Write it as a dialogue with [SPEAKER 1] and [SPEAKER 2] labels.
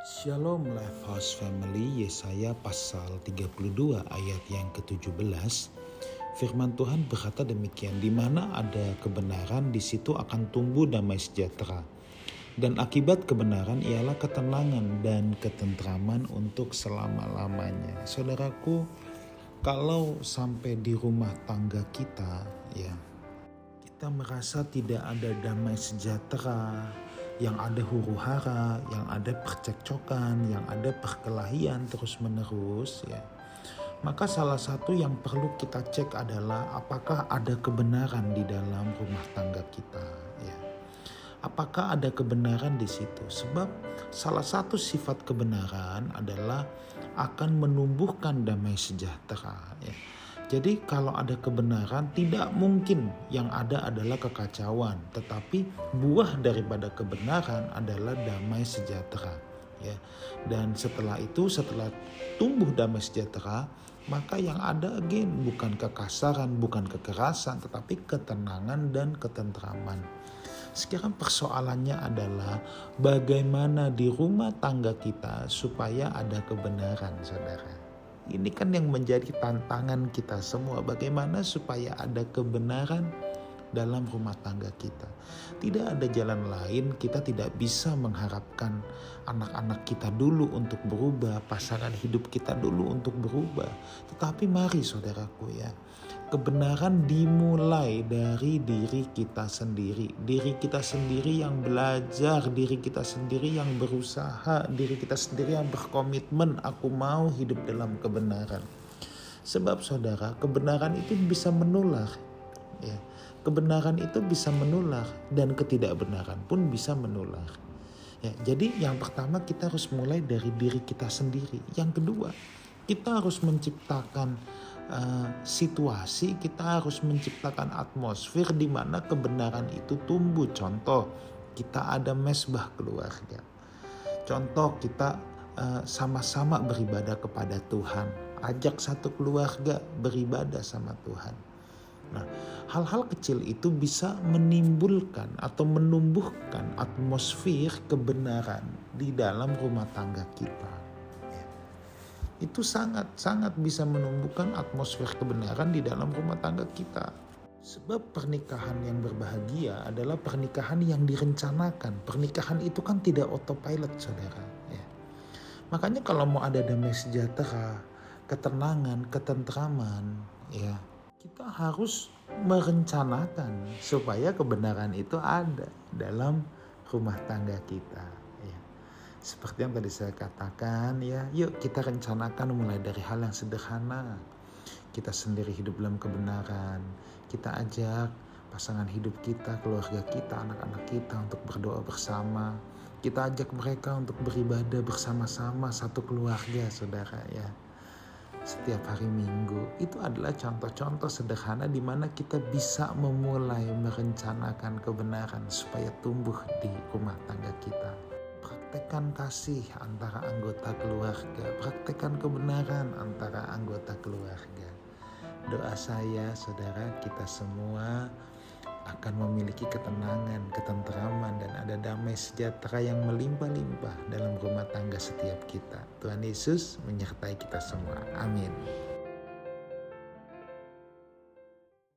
[SPEAKER 1] Shalom House Family Yesaya pasal 32 ayat yang ke-17 Firman Tuhan berkata demikian di mana ada kebenaran di situ akan tumbuh damai sejahtera. Dan akibat kebenaran ialah ketenangan dan ketentraman untuk selama-lamanya. Saudaraku kalau sampai di rumah tangga kita ya kita merasa tidak ada damai sejahtera yang ada huru hara, yang ada percekcokan, yang ada perkelahian terus-menerus ya. Maka salah satu yang perlu kita cek adalah apakah ada kebenaran di dalam rumah tangga kita ya. Apakah ada kebenaran di situ? Sebab salah satu sifat kebenaran adalah akan menumbuhkan damai sejahtera ya jadi kalau ada kebenaran tidak mungkin yang ada adalah kekacauan, tetapi buah daripada kebenaran adalah damai sejahtera. Ya. Dan setelah itu setelah tumbuh damai sejahtera, maka yang ada again bukan kekasaran, bukan kekerasan, tetapi ketenangan dan ketentraman. Sekarang persoalannya adalah bagaimana di rumah tangga kita supaya ada kebenaran, saudara. Ini kan yang menjadi tantangan kita semua. Bagaimana supaya ada kebenaran dalam rumah tangga kita. Tidak ada jalan lain, kita tidak bisa mengharapkan anak-anak kita dulu untuk berubah, pasangan hidup kita dulu untuk berubah. Tetapi mari saudaraku ya, kebenaran dimulai dari diri kita sendiri. Diri kita sendiri yang belajar, diri kita sendiri yang berusaha, diri kita sendiri yang berkomitmen, aku mau hidup dalam kebenaran. Sebab saudara, kebenaran itu bisa menular. Ya. Kebenaran itu bisa menular dan ketidakbenaran pun bisa menular. Ya, jadi yang pertama kita harus mulai dari diri kita sendiri. Yang kedua, kita harus menciptakan uh, situasi, kita harus menciptakan atmosfer di mana kebenaran itu tumbuh. Contoh, kita ada mesbah keluarga. Contoh, kita uh, sama-sama beribadah kepada Tuhan. Ajak satu keluarga beribadah sama Tuhan. Nah, hal-hal kecil itu bisa menimbulkan atau menumbuhkan atmosfer kebenaran di dalam rumah tangga kita itu sangat-sangat bisa menumbuhkan atmosfer kebenaran di dalam rumah tangga kita. Sebab pernikahan yang berbahagia adalah pernikahan yang direncanakan. Pernikahan itu kan tidak autopilot, saudara. Ya. Makanya kalau mau ada damai sejahtera, ketenangan, ketentraman, ya kita harus merencanakan supaya kebenaran itu ada dalam rumah tangga kita. Seperti yang tadi saya katakan ya, yuk kita rencanakan mulai dari hal yang sederhana. Kita sendiri hidup dalam kebenaran. Kita ajak pasangan hidup kita, keluarga kita, anak-anak kita untuk berdoa bersama. Kita ajak mereka untuk beribadah bersama-sama satu keluarga, saudara ya. Setiap hari Minggu itu adalah contoh-contoh sederhana di mana kita bisa memulai merencanakan kebenaran supaya tumbuh di rumah tangga kita praktekkan kasih antara anggota keluarga, praktekkan kebenaran antara anggota keluarga. Doa saya, saudara, kita semua akan memiliki ketenangan, ketenteraman, dan ada damai sejahtera yang melimpah-limpah dalam rumah tangga setiap kita. Tuhan Yesus menyertai kita semua. Amin.